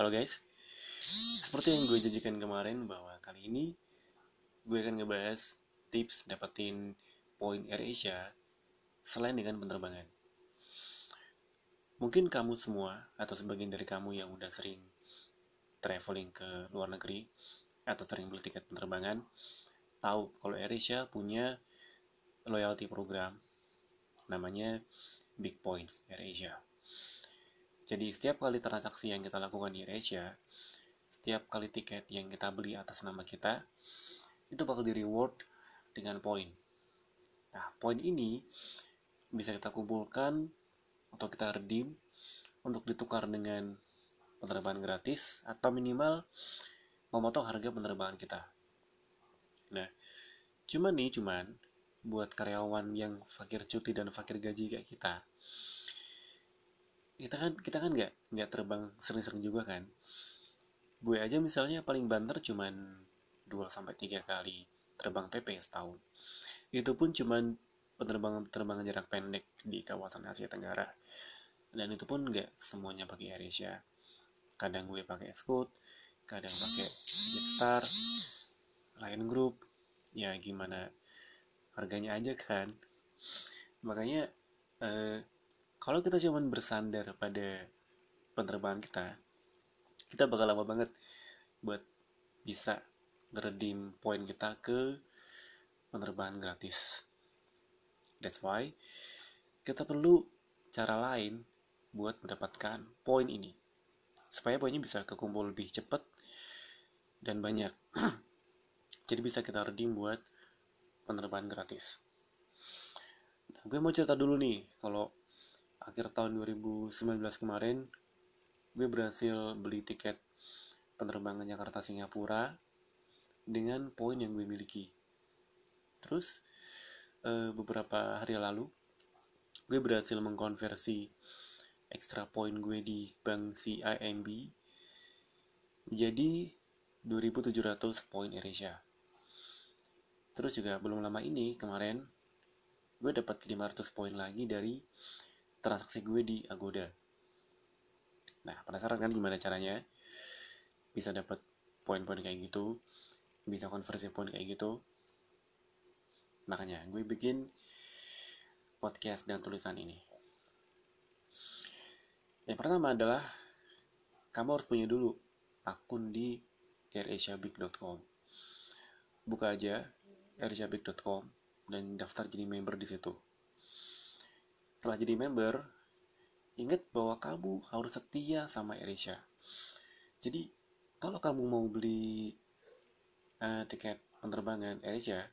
Halo guys, seperti yang gue janjikan kemarin bahwa kali ini gue akan ngebahas tips dapetin poin AirAsia selain dengan penerbangan. Mungkin kamu semua atau sebagian dari kamu yang udah sering traveling ke luar negeri atau sering beli tiket penerbangan tahu kalau AirAsia punya loyalty program namanya Big Points AirAsia. Jadi setiap kali transaksi yang kita lakukan di AirAsia, setiap kali tiket yang kita beli atas nama kita, itu bakal di reward dengan poin. Nah, poin ini bisa kita kumpulkan atau kita redeem untuk ditukar dengan penerbangan gratis atau minimal memotong harga penerbangan kita. Nah, cuman nih cuman buat karyawan yang fakir cuti dan fakir gaji kayak kita, kita kan kita kan nggak nggak terbang sering-sering juga kan. Gue aja misalnya paling banter cuman 2 sampai tiga kali terbang PP setahun. Itu pun cuman penerbangan-penerbangan jarak pendek di kawasan Asia Tenggara. Dan itu pun nggak semuanya pakai AirAsia kadang gue pakai Scoot kadang pakai Jetstar Lion Group. Ya gimana harganya aja kan. Makanya eh, kalau kita cuma bersandar pada penerbangan kita kita bakal lama banget buat bisa ngeredim poin kita ke penerbangan gratis. That's why kita perlu cara lain buat mendapatkan poin ini supaya poinnya bisa kekumpul lebih cepat dan banyak. Jadi bisa kita redeem buat penerbangan gratis. Nah, gue mau cerita dulu nih kalau akhir tahun 2019 kemarin gue berhasil beli tiket penerbangan Jakarta Singapura dengan poin yang gue miliki. Terus e, beberapa hari lalu gue berhasil mengkonversi ekstra poin gue di bank CIMB menjadi 2700 poin Eresia. Terus juga belum lama ini kemarin gue dapat 500 poin lagi dari transaksi gue di Agoda. Nah, penasaran kan gimana caranya bisa dapat poin-poin kayak gitu, bisa konversi poin kayak gitu? Makanya gue bikin podcast dan tulisan ini. Yang pertama adalah kamu harus punya dulu akun di airasiabig.com. Buka aja airasiabig.com dan daftar jadi member di situ setelah jadi member, ingat bahwa kamu harus setia sama AirAsia. Jadi, kalau kamu mau beli uh, tiket penerbangan AirAsia,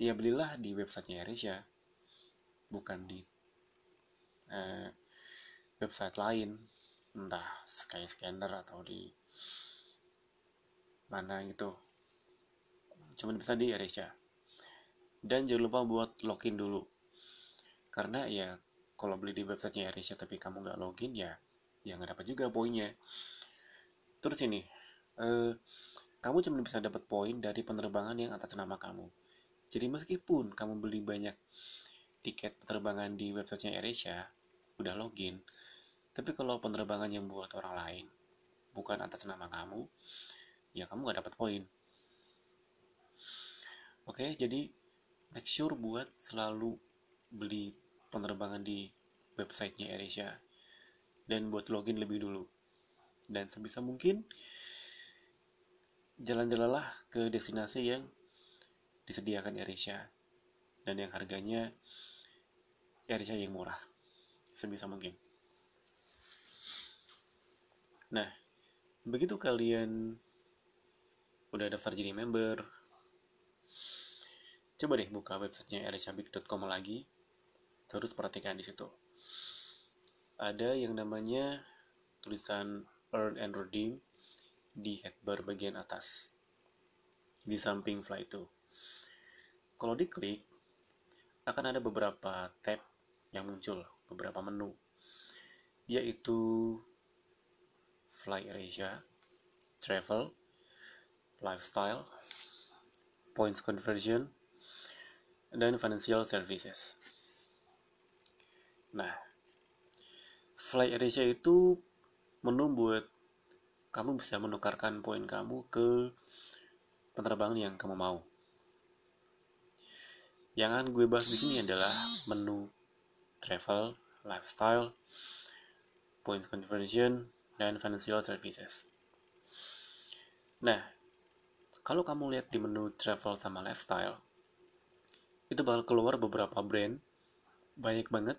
ya belilah di websitenya AirAsia, bukan di uh, website lain, entah Skyscanner atau di mana gitu. Cuman bisa di AirAsia. Dan jangan lupa buat login dulu karena ya kalau beli di websitenya AirAsia tapi kamu nggak login ya ya nggak dapat juga poinnya. Terus ini eh, kamu cuma bisa dapat poin dari penerbangan yang atas nama kamu. Jadi meskipun kamu beli banyak tiket penerbangan di websitenya AirAsia udah login tapi kalau penerbangan yang buat orang lain bukan atas nama kamu ya kamu nggak dapat poin. Oke jadi make sure buat selalu beli penerbangan di websitenya AirAsia dan buat login lebih dulu. Dan sebisa mungkin jalan-jalanlah ke destinasi yang disediakan AirAsia dan yang harganya AirAsia yang murah sebisa mungkin. Nah, begitu kalian udah daftar jadi member, coba deh buka websitenya airasiabik.com lagi terus perhatikan di situ ada yang namanya tulisan earn and redeem di headbar bagian atas di samping fly to kalau diklik akan ada beberapa tab yang muncul beberapa menu yaitu Fly Asia, Travel, Lifestyle, Points Conversion, dan Financial Services. Nah, Fly Asia itu menu buat kamu bisa menukarkan poin kamu ke penerbangan yang kamu mau. Yang akan gue bahas di sini adalah menu travel, lifestyle, points conversion, dan financial services. Nah, kalau kamu lihat di menu travel sama lifestyle, itu bakal keluar beberapa brand, banyak banget,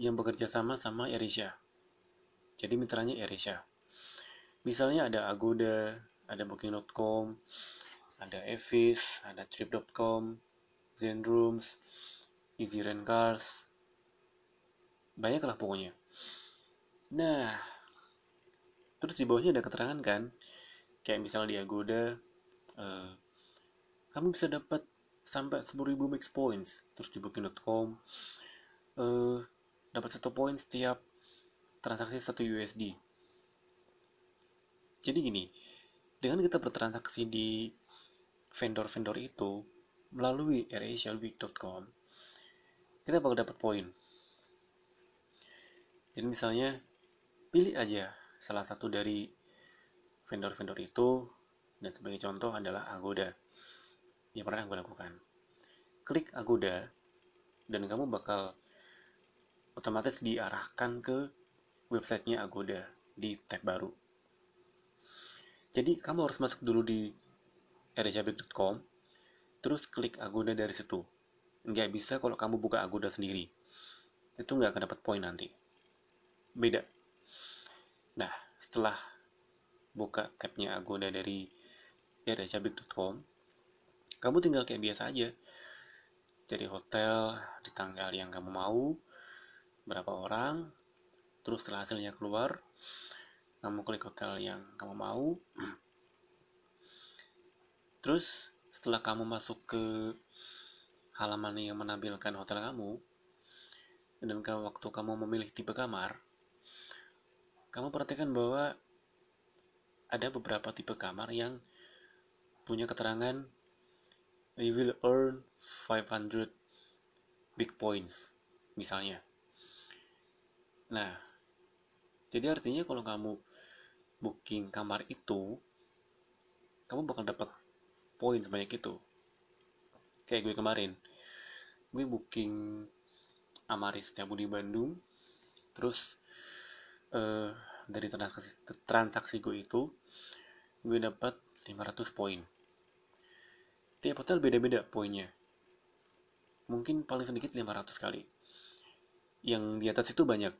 yang bekerja sama sama AirAsia. Jadi mitranya AirAsia. Misalnya ada Agoda, ada Booking.com, ada Evis, ada Trip.com, Zenrooms, Easy Rent Cars, banyak lah pokoknya. Nah, terus di bawahnya ada keterangan kan, kayak misalnya di Agoda, uh, kamu bisa dapat sampai 10.000 max points, terus di Booking.com, uh, dapat satu poin setiap transaksi satu USD. Jadi gini, dengan kita bertransaksi di vendor-vendor itu melalui airasiaweek.com kita bakal dapat poin. Jadi misalnya pilih aja salah satu dari vendor-vendor itu dan sebagai contoh adalah Agoda. Yang pernah gue lakukan. Klik Agoda dan kamu bakal otomatis diarahkan ke websitenya Agoda di tab baru jadi kamu harus masuk dulu di rjabik.com, terus klik Agoda dari situ. Nggak bisa kalau kamu buka Agoda sendiri. Itu nggak akan dapat poin nanti. Beda. Nah, setelah buka tabnya Agoda dari rjabik.com, kamu tinggal kayak biasa aja. Cari hotel di tanggal yang kamu mau, berapa orang, terus setelah hasilnya keluar, kamu klik hotel yang kamu mau. Terus setelah kamu masuk ke halaman yang menampilkan hotel kamu dan waktu kamu memilih tipe kamar kamu perhatikan bahwa ada beberapa tipe kamar yang punya keterangan you will earn 500 big points misalnya nah jadi artinya kalau kamu booking kamar itu kamu bakal dapat poin sebanyak itu. Kayak gue kemarin. Gue booking Amaris Tiabu di Bandung terus uh, dari transaksi, transaksi gue itu gue dapat 500 poin. Tiap hotel beda-beda poinnya. Mungkin paling sedikit 500 kali. Yang di atas itu banyak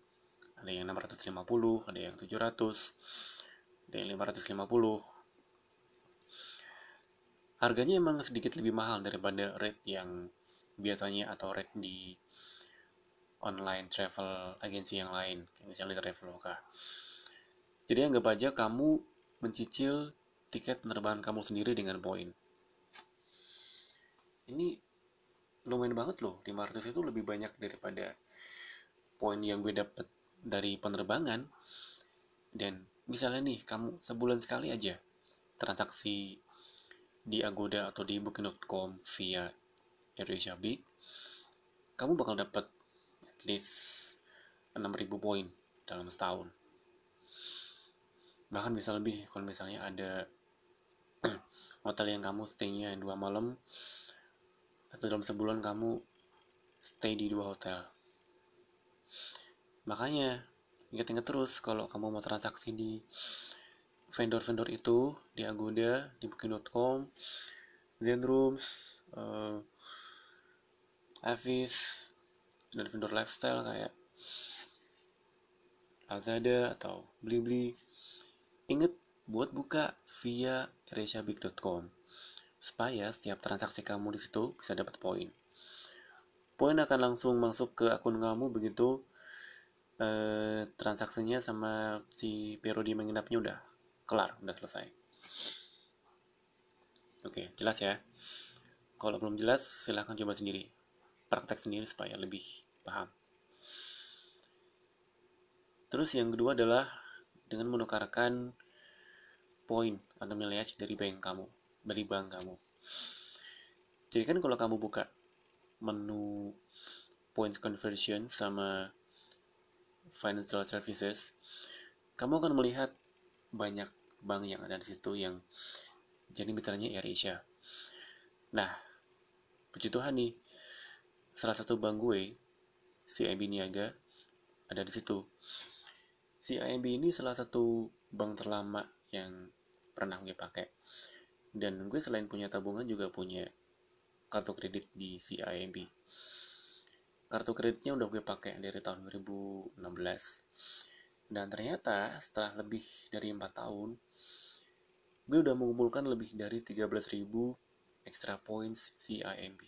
ada yang 650 ada yang 700 dari 550 harganya emang sedikit lebih mahal daripada rate yang biasanya atau rate di online travel agensi yang lain kayak misalnya Traveloka jadi anggap aja kamu mencicil tiket penerbangan kamu sendiri dengan poin. Ini lumayan banget loh 500 itu lebih banyak daripada poin yang gue dapet dari penerbangan dan misalnya nih kamu sebulan sekali aja transaksi di Agoda atau di Booking.com via Indonesia Big, kamu bakal dapat at least 6000 poin dalam setahun. Bahkan bisa lebih kalau misalnya ada hotel yang kamu stay-nya dua malam atau dalam sebulan kamu stay di dua hotel. Makanya ingat-ingat terus kalau kamu mau transaksi di vendor-vendor itu di Agoda, di Booking.com, Zenrooms, uh, Avis, dan vendor lifestyle kayak Lazada atau Blibli. Ingat buat buka via eresiabig.com supaya setiap transaksi kamu di situ bisa dapat poin. Poin akan langsung masuk ke akun kamu begitu eh, transaksinya sama si periode menginapnya udah kelar, udah selesai. Oke, jelas ya. Kalau belum jelas, silahkan coba sendiri. Praktek sendiri supaya lebih paham. Terus yang kedua adalah dengan menukarkan poin atau mileage dari bank kamu, dari bank kamu. Jadi kan kalau kamu buka menu points conversion sama financial services, kamu akan melihat banyak bank yang ada di situ yang jadi mitranya AirAsia nah puji Tuhan nih salah satu bank gue CIMB Niaga ada di situ. Si CIMB ini salah satu bank terlama yang pernah gue pakai. Dan gue selain punya tabungan juga punya kartu kredit di CIMB kartu kreditnya udah gue pakai dari tahun 2016 dan ternyata setelah lebih dari 4 tahun gue udah mengumpulkan lebih dari 13.000 extra points CIMB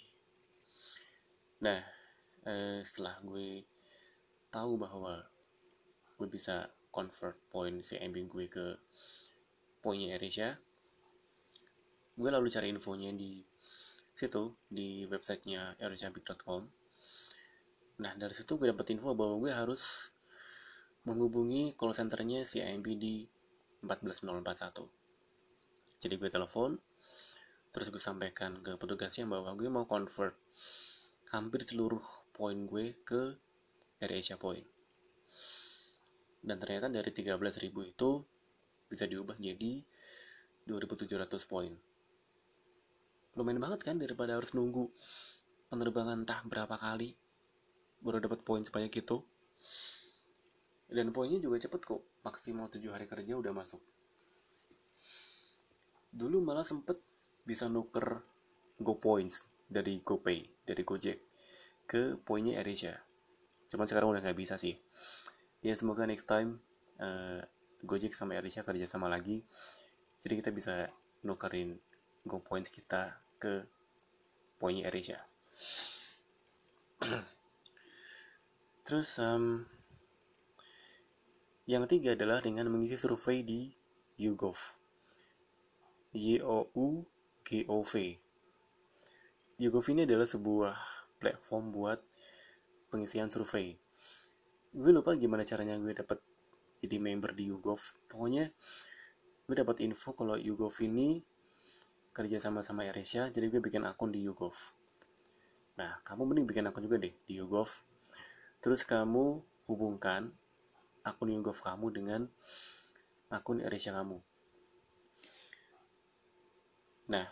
nah eh, setelah gue tahu bahwa gue bisa convert poin CIMB gue ke poinnya AirAsia gue lalu cari infonya di situ di websitenya airasiabig.com nah dari situ gue dapet info bahwa gue harus menghubungi call centernya si AMB di 14041 jadi gue telepon terus gue sampaikan ke petugasnya bahwa gue mau convert hampir seluruh poin gue ke AirAsia Point. Dan ternyata dari 13.000 itu bisa diubah jadi 2700 poin. Lumayan banget kan daripada harus nunggu penerbangan entah berapa kali baru dapat poin sebanyak itu. Dan poinnya juga cepet kok. Maksimal 7 hari kerja udah masuk. Dulu malah sempet bisa nuker Go Points dari GoPay dari Gojek ke poinnya AirAsia cuman sekarang udah nggak bisa sih. Ya semoga next time uh, Gojek sama AirAsia kerja sama lagi jadi kita bisa nukerin Go Points kita ke poinnya AirAsia. Terus um, yang ketiga adalah dengan mengisi survei di YouGov. Y O U G O V. YouGov ini adalah sebuah platform buat pengisian survei. Gue lupa gimana caranya gue dapat jadi member di YouGov. Pokoknya gue dapat info kalau YouGov ini kerja sama sama AirAsia jadi gue bikin akun di YouGov nah kamu mending bikin akun juga deh di YouGov terus kamu hubungkan akun YouGov kamu dengan akun AirAsia kamu. Nah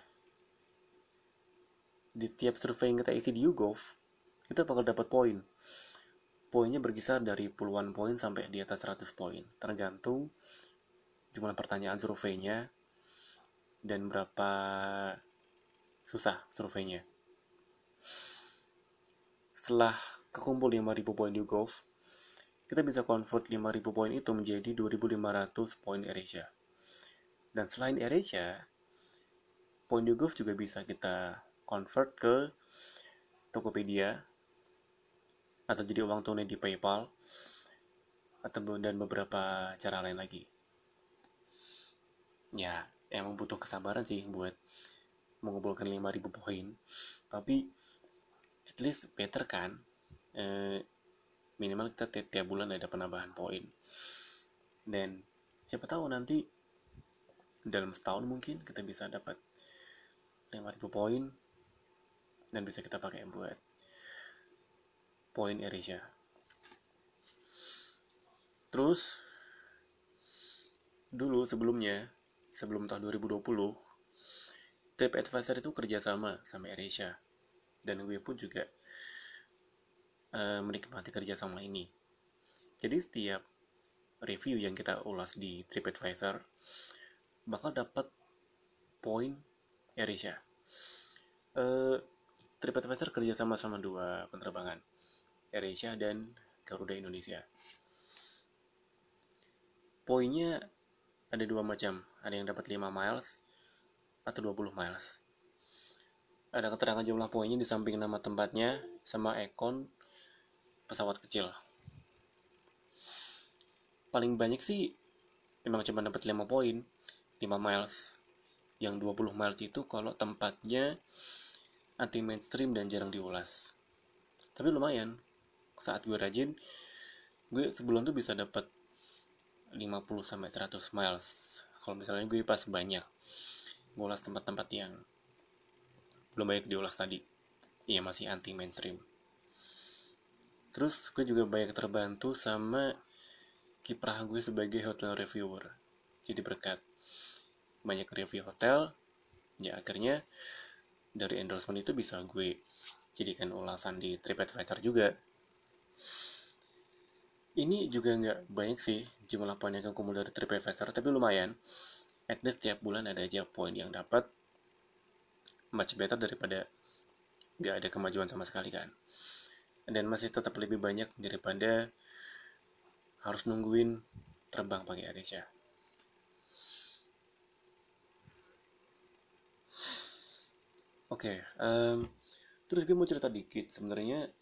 di tiap survei yang kita isi di YouGov kita bakal dapat poin. Poinnya berkisar dari puluhan poin sampai di atas 100 poin. Tergantung jumlah pertanyaan surveinya dan berapa susah surveinya. Setelah kekumpul 5000 poin Golf, kita bisa convert 5000 poin itu menjadi 2500 poin AirAsia. Dan selain AirAsia, poin Golf juga bisa kita convert ke Tokopedia atau jadi uang tunai di PayPal atau dan beberapa cara lain lagi. Ya, emang butuh kesabaran sih buat mengumpulkan 5000 poin tapi at least better kan e, minimal kita tiap, tiap bulan ada penambahan poin dan siapa tahu nanti dalam setahun mungkin kita bisa dapat 5000 poin dan bisa kita pakai buat poin Erisha terus dulu sebelumnya sebelum tahun 2020, TripAdvisor itu kerjasama sama AirAsia. Dan gue pun juga uh, menikmati kerjasama ini. Jadi setiap review yang kita ulas di TripAdvisor bakal dapat poin AirAsia. Uh, TripAdvisor kerjasama sama dua penerbangan, AirAsia dan Garuda Indonesia. Poinnya ada dua macam ada yang dapat 5 miles atau 20 miles ada keterangan jumlah poinnya di samping nama tempatnya sama ekon pesawat kecil. Paling banyak sih memang cuma dapat 5 poin 5 miles. Yang 20 miles itu kalau tempatnya anti mainstream dan jarang diulas. Tapi lumayan saat gue rajin gue sebulan tuh bisa dapat 50 sampai 100 miles. Kalau misalnya gue pas banyak ngulas tempat-tempat yang belum banyak diulas tadi. Iya masih anti mainstream terus gue juga banyak terbantu sama kiprah gue sebagai hotel reviewer. Jadi berkat banyak review hotel ya akhirnya dari endorsement itu bisa gue jadikan ulasan di TripAdvisor juga. Ini juga nggak banyak sih jumlah poin yang kumpul dari TripAdvisor tapi lumayan. At least tiap bulan ada aja poin yang dapat much better daripada nggak ada kemajuan sama sekali kan dan masih tetap lebih banyak daripada harus nungguin terbang pakai Adesia Oke, okay, um, terus gue mau cerita dikit. Sebenarnya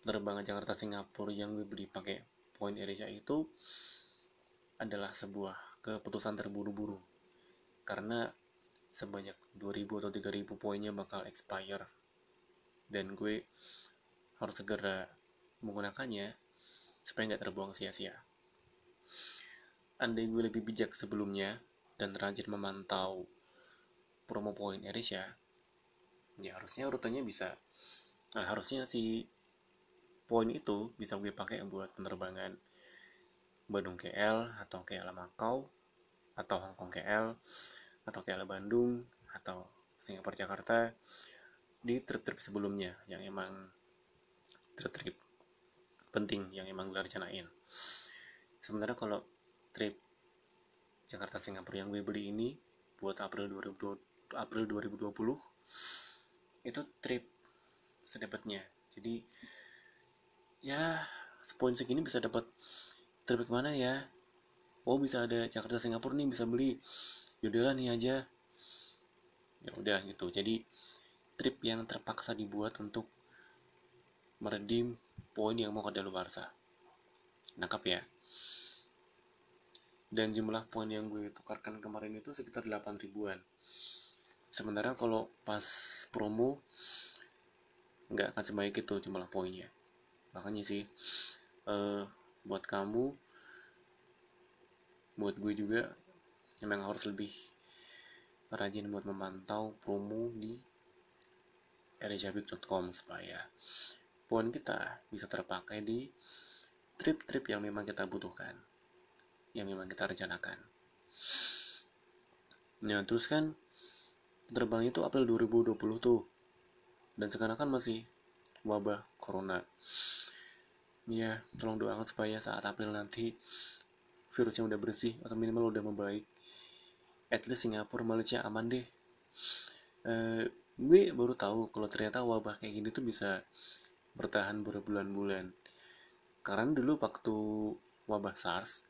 penerbangan Jakarta Singapura yang gue beli pakai poin Asia itu adalah sebuah keputusan terburu-buru. Karena sebanyak 2000 atau 3000 poinnya bakal expire. Dan gue harus segera menggunakannya supaya nggak terbuang sia-sia. Andai gue lebih bijak sebelumnya dan rajin memantau promo poin Asia ya harusnya rutenya bisa nah, harusnya si poin itu bisa gue pakai buat penerbangan Bandung KL atau KL Makau atau Hong Kong KL atau KL Bandung atau Singapura Jakarta di trip-trip sebelumnya yang emang trip-trip penting yang emang gue rencanain. Sebenarnya kalau trip Jakarta Singapura yang gue beli ini buat April 2020 April 2020 itu trip sedapatnya. Jadi ya poin segini bisa dapat trip ke mana ya? Oh bisa ada Jakarta Singapura nih bisa beli. Yaudahlah nih aja. Ya udah gitu. Jadi trip yang terpaksa dibuat untuk meredim poin yang mau ke sah nangkap ya? Dan jumlah poin yang gue tukarkan kemarin itu sekitar 8 ribuan. Sementara kalau pas promo nggak akan sebaik itu jumlah poinnya. Makanya sih uh, buat kamu buat gue juga memang harus lebih rajin buat memantau promo di erejabik.com supaya poin kita bisa terpakai di trip-trip yang memang kita butuhkan yang memang kita rencanakan. Nah terus kan terbang itu April 2020 tuh. Dan sekarang kan masih wabah corona. Ya tolong doakan supaya saat April nanti virusnya udah bersih atau minimal udah membaik at least Singapura Malaysia aman deh. Uh, gue baru tahu kalau ternyata wabah kayak gini tuh bisa bertahan berbulan-bulan. Karena dulu waktu wabah SARS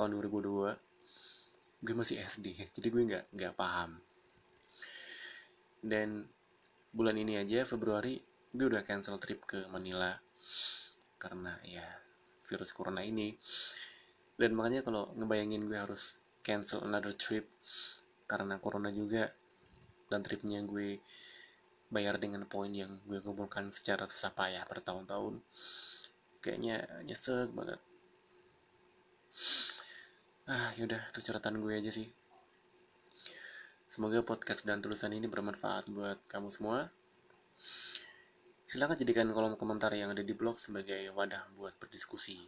tahun 2002 gue masih SD jadi gue nggak nggak paham. Dan bulan ini aja Februari gue udah cancel trip ke Manila karena ya virus corona ini. Dan makanya kalau ngebayangin gue harus cancel another trip karena corona juga dan tripnya gue bayar dengan poin yang gue kumpulkan secara susah payah bertahun-tahun kayaknya nyesek banget ah yaudah itu ceratan gue aja sih Semoga podcast dan tulisan ini bermanfaat buat kamu semua. Silahkan jadikan kolom komentar yang ada di blog sebagai wadah buat berdiskusi.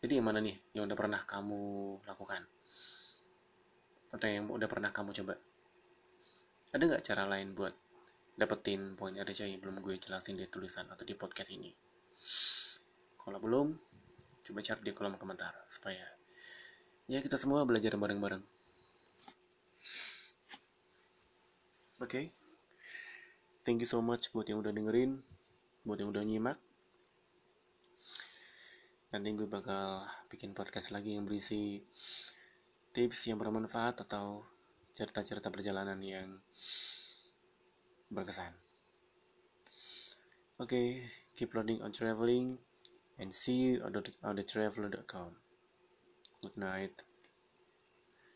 Jadi yang mana nih yang udah pernah kamu lakukan? Atau yang udah pernah kamu coba? Ada nggak cara lain buat dapetin poin RCI yang belum gue jelasin di tulisan atau di podcast ini? Kalau belum, coba cari di kolom komentar supaya ya kita semua belajar bareng-bareng. Oke. Okay? Thank you so much buat yang udah dengerin, buat yang udah nyimak. Nanti gue bakal bikin podcast lagi yang berisi tips yang bermanfaat atau cerita-cerita perjalanan yang berkesan. Oke, okay, keep loading on traveling and see you on the, on the traveler.com. Good night.